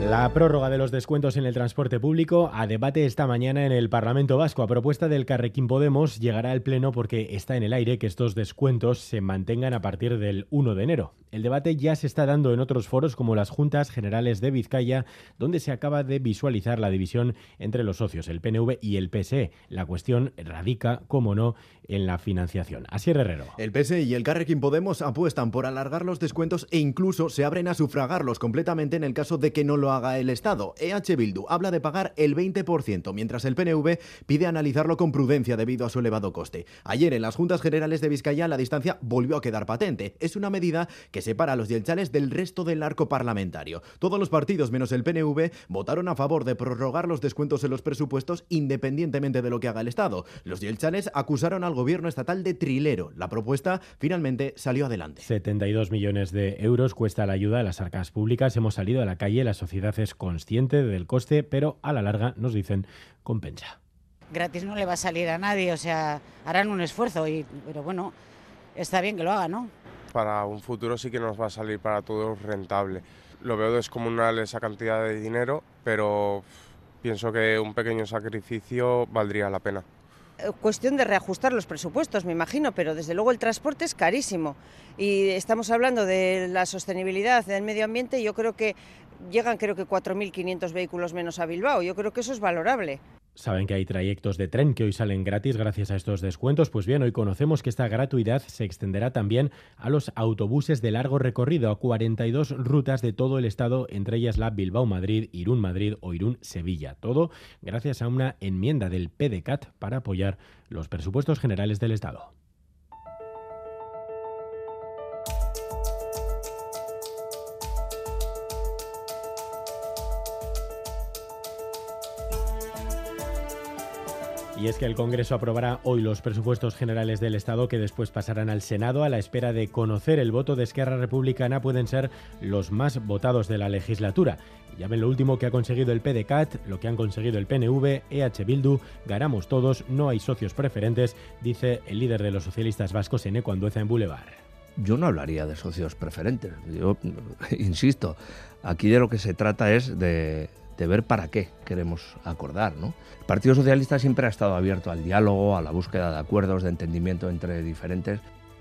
La prórroga de los descuentos en el transporte público a debate esta mañana en el Parlamento Vasco. A propuesta del Carrequín Podemos llegará al Pleno porque está en el aire que estos descuentos se mantengan a partir del 1 de enero. El debate ya se está dando en otros foros como las Juntas Generales de Vizcaya, donde se acaba de visualizar la división entre los socios, el PNV y el PSE. La cuestión radica, como no, en la financiación. Así Herrero. El PSE y el Carrequín Podemos apuestan por alargar los descuentos e incluso se abren a sufragarlos completamente en el caso de que no lo haga el Estado. EH Bildu habla de pagar el 20%, mientras el PNV pide analizarlo con prudencia debido a su elevado coste. Ayer en las Juntas Generales de Vizcaya la distancia volvió a quedar patente. Es una medida que separa a los yelchales del resto del arco parlamentario. Todos los partidos menos el PNV votaron a favor de prorrogar los descuentos en los presupuestos independientemente de lo que haga el Estado. Los yelchales acusaron al gobierno estatal de trilero. La propuesta finalmente salió adelante. 72 millones de euros cuesta la ayuda a las arcas públicas. Hemos salido a la calle, la sociedad es consciente del coste, pero a la larga nos dicen compensa. Gratis no le va a salir a nadie, o sea, harán un esfuerzo, y, pero bueno, está bien que lo hagan, ¿no? Para un futuro sí que nos va a salir para todos rentable. Lo veo descomunal esa cantidad de dinero, pero pienso que un pequeño sacrificio valdría la pena cuestión de reajustar los presupuestos, me imagino, pero desde luego el transporte es carísimo. Y estamos hablando de la sostenibilidad del medio ambiente, yo creo que llegan creo que 4.500 vehículos menos a Bilbao. Yo creo que eso es valorable. Saben que hay trayectos de tren que hoy salen gratis gracias a estos descuentos. Pues bien, hoy conocemos que esta gratuidad se extenderá también a los autobuses de largo recorrido a 42 rutas de todo el estado, entre ellas la Bilbao-Madrid, Irún-Madrid o Irún-Sevilla. Todo gracias a una enmienda del PDCAT para apoyar los presupuestos generales del estado. Y es que el Congreso aprobará hoy los presupuestos generales del Estado que después pasarán al Senado a la espera de conocer el voto de Esquerra Republicana. Pueden ser los más votados de la legislatura. Ya ven lo último que ha conseguido el PDCAT, lo que han conseguido el PNV, EH Bildu, ganamos todos, no hay socios preferentes, dice el líder de los socialistas vascos en Andueza en Boulevard. Yo no hablaría de socios preferentes. Yo insisto, aquí de lo que se trata es de de ver para qué queremos acordar. ¿no? El Partido Socialista siempre ha estado abierto al diálogo, a la búsqueda de acuerdos, de entendimiento entre diferentes.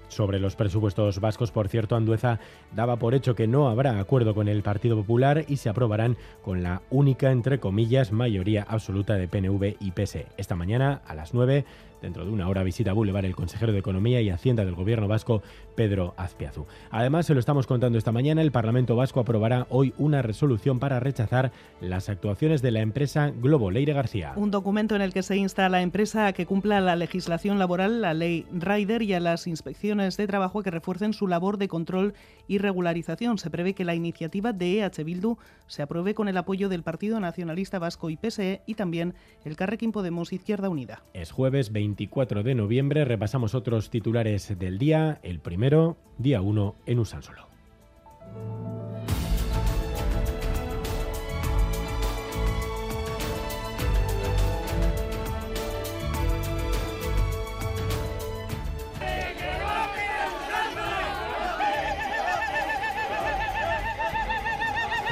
Sobre los presupuestos vascos, por cierto, Andueza daba por hecho que no habrá acuerdo con el Partido Popular y se aprobarán con la única, entre comillas, mayoría absoluta de PNV y PSE. Esta mañana, a las 9, Dentro de una hora visita Boulevard el consejero de Economía y Hacienda del Gobierno vasco, Pedro Azpiazu. Además, se lo estamos contando esta mañana, el Parlamento vasco aprobará hoy una resolución para rechazar las actuaciones de la empresa Globo Leire García. Un documento en el que se insta a la empresa a que cumpla la legislación laboral, la ley Rider y a las inspecciones de trabajo que refuercen su labor de control y regularización. Se prevé que la iniciativa de EH Bildu se apruebe con el apoyo del Partido Nacionalista Vasco y PSE y también el Carrequín Podemos Izquierda Unida. Es jueves 20 24 de noviembre. Repasamos otros titulares del día. El primero, día 1 en Usansolo.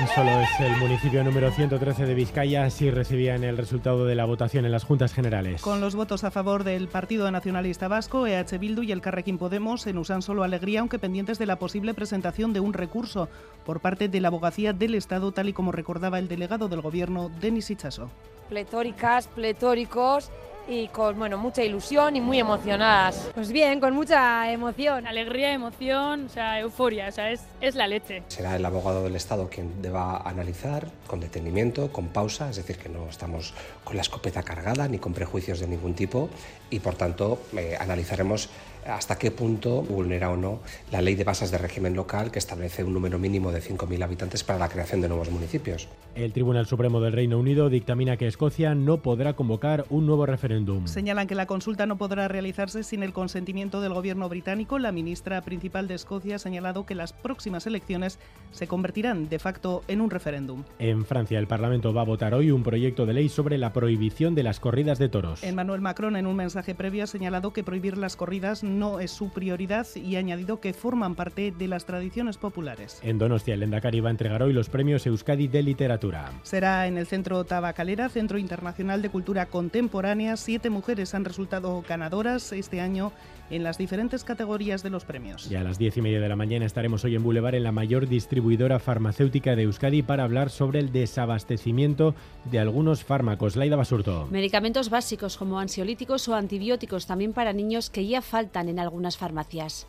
Solo es el municipio número 113 de Vizcaya si recibían el resultado de la votación en las juntas generales. Con los votos a favor del Partido Nacionalista Vasco, EH Bildu y el Carrequín Podemos en Usan solo alegría, aunque pendientes de la posible presentación de un recurso por parte de la abogacía del Estado, tal y como recordaba el delegado del Gobierno, Denis Ichaso. Pletóricas, pletóricos y con bueno, mucha ilusión y muy emocionadas. Pues bien, con mucha emoción. Alegría, emoción, o sea, euforia, o sea, es, es la leche. Será el abogado del Estado quien deba analizar con detenimiento, con pausa, es decir, que no estamos con la escopeta cargada ni con prejuicios de ningún tipo y por tanto eh, analizaremos hasta qué punto vulnera o no la ley de bases de régimen local que establece un número mínimo de 5.000 habitantes para la creación de nuevos municipios. El Tribunal Supremo del Reino Unido dictamina que Escocia no podrá convocar un nuevo referéndum. Señalan que la consulta no podrá realizarse sin el consentimiento del gobierno británico. La ministra principal de Escocia ha señalado que las próximas elecciones se convertirán de facto en un referéndum. En Francia, el Parlamento va a votar hoy un proyecto de ley sobre la prohibición de las corridas de toros. Emmanuel Macron, en un mensaje previo, ha señalado que prohibir las corridas no es su prioridad y ha añadido que forman parte de las tradiciones populares. En Donostia, el Endacari va a entregar hoy los premios Euskadi de Literatura. Será en el Centro Tabacalera, Centro Internacional de Cultura Contemporánea. Siete mujeres han resultado ganadoras este año en las diferentes categorías de los premios. Y a las diez y media de la mañana estaremos hoy en Boulevard en la mayor distribuidora farmacéutica de Euskadi para hablar sobre el desabastecimiento de algunos fármacos. Laida Basurto. Medicamentos básicos como ansiolíticos o antibióticos también para niños que ya faltan en algunas farmacias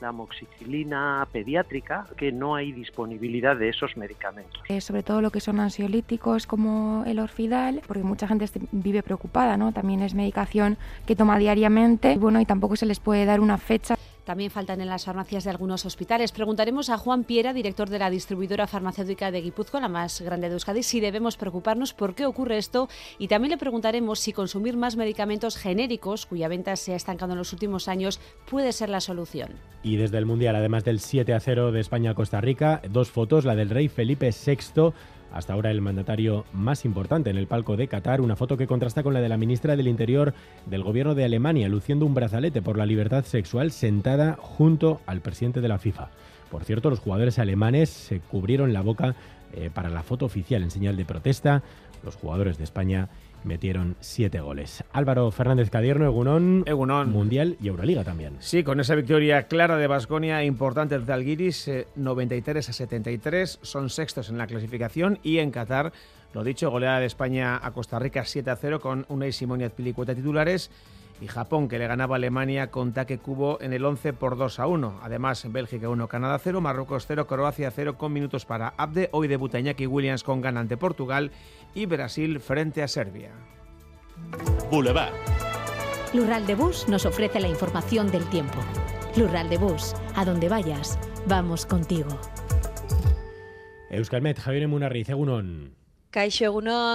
la amoxicilina pediátrica, que no hay disponibilidad de esos medicamentos. Eh, sobre todo lo que son ansiolíticos como el orfidal, porque mucha gente vive preocupada, ¿no? También es medicación que toma diariamente, bueno, y tampoco se les puede dar una fecha. También faltan en las farmacias de algunos hospitales. Preguntaremos a Juan Piera, director de la distribuidora farmacéutica de Guipúzcoa, la más grande de Euskadi, si debemos preocuparnos por qué ocurre esto y también le preguntaremos si consumir más medicamentos genéricos, cuya venta se ha estancado en los últimos años, puede ser la solución. Y desde el Mundial, además del 7 a 0 de España a Costa Rica, dos fotos, la del rey Felipe VI hasta ahora el mandatario más importante en el palco de Qatar, una foto que contrasta con la de la ministra del Interior del gobierno de Alemania, luciendo un brazalete por la libertad sexual sentada junto al presidente de la FIFA. Por cierto, los jugadores alemanes se cubrieron la boca eh, para la foto oficial en señal de protesta. Los jugadores de España metieron siete goles. Álvaro Fernández Cadierno, Egunón, Egunón. Mundial y Euroliga también. Sí, con esa victoria clara de Basconia importante de Alguiris, 93 a 73, son sextos en la clasificación y en Qatar, lo dicho, goleada de España a Costa Rica 7 a 0 con una Simón y titulares y Japón, que le ganaba a Alemania con taque cubo en el 11 por 2 a 1. Además, Bélgica 1, Canadá 0, Marruecos 0, Croacia 0 con minutos para Abde. Hoy debuta Iñaki Williams con ganante Portugal y Brasil frente a Serbia. Boulevard. Lural de Bus nos ofrece la información del tiempo. Lural de Bus, a donde vayas, vamos contigo. Euskalmet, Javier Munarriz, Egunon. Caixo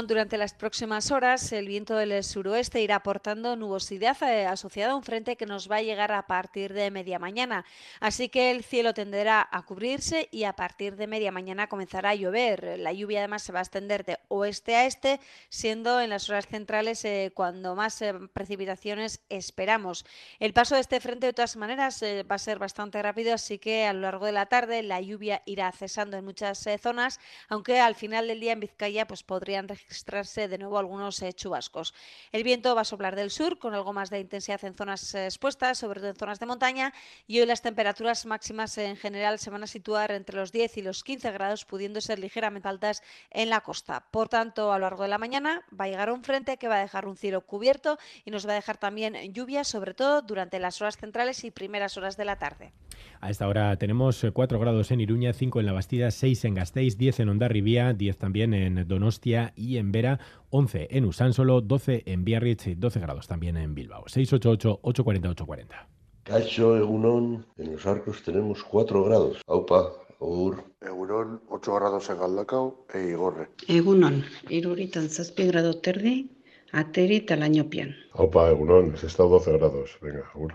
durante las próximas horas el viento del suroeste irá aportando nubosidad eh, asociada a un frente que nos va a llegar a partir de media mañana. Así que el cielo tenderá a cubrirse y a partir de media mañana comenzará a llover. La lluvia además se va a extender de oeste a este, siendo en las horas centrales eh, cuando más eh, precipitaciones esperamos. El paso de este frente de todas maneras va a ser bastante rápido, así que a lo largo de la tarde la lluvia irá cesando en muchas zonas, aunque al final del día en Vizcaya pues podrían registrarse de nuevo algunos eh, chubascos. El viento va a soplar del sur con algo más de intensidad en zonas eh, expuestas, sobre todo en zonas de montaña, y hoy las temperaturas máximas en general se van a situar entre los 10 y los 15 grados, pudiendo ser ligeramente altas en la costa. Por tanto, a lo largo de la mañana va a llegar un frente que va a dejar un cielo cubierto y nos va a dejar también lluvia, sobre todo durante las horas centrales y primeras horas de la tarde. A esta hora tenemos 4 eh, grados en Iruña, 5 en La Bastida, 6 en Gasteiz, 10 en Ondarribía, 10 también en Don Donostia y en Vera, 11 en Usánsolo, 12 en Biarritz y 12 grados también en Bilbao. 688-840-840. Cacho, Egunon, en los arcos tenemos 4 grados. Aupa, Ogur. Egunon, 8 grados en Galdacao e Igorre. Egunon, iruritan zazpi grado terdi, ateri pian. Aupa, Egunon, es estado 12 grados. Venga, Ogur.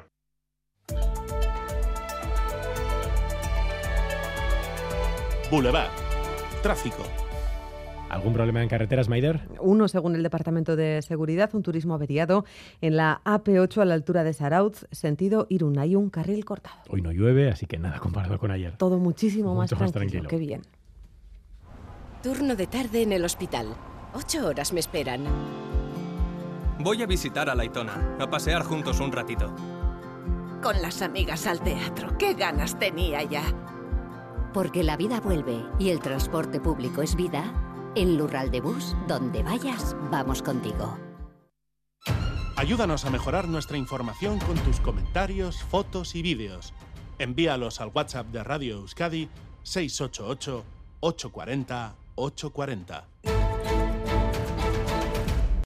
Boulevard. Tráfico. ¿Algún problema en carreteras, Maider? Uno, según el Departamento de Seguridad, un turismo averiado en la AP8 a la altura de Sarauz, sentido Irún. Hay un carril cortado. Hoy no llueve, así que nada comparado con ayer. Todo muchísimo más, tranquilo. Qué bien. Turno de tarde en el hospital. Ocho horas me esperan. Voy a visitar a Laitona, a pasear juntos un ratito. Con las amigas al teatro. ¡Qué ganas tenía ya! Porque la vida vuelve y el transporte público es vida en Lural de Bus, donde vayas, vamos contigo. Ayúdanos a mejorar nuestra información con tus comentarios, fotos y vídeos. Envíalos al WhatsApp de Radio Euskadi 688 840 840.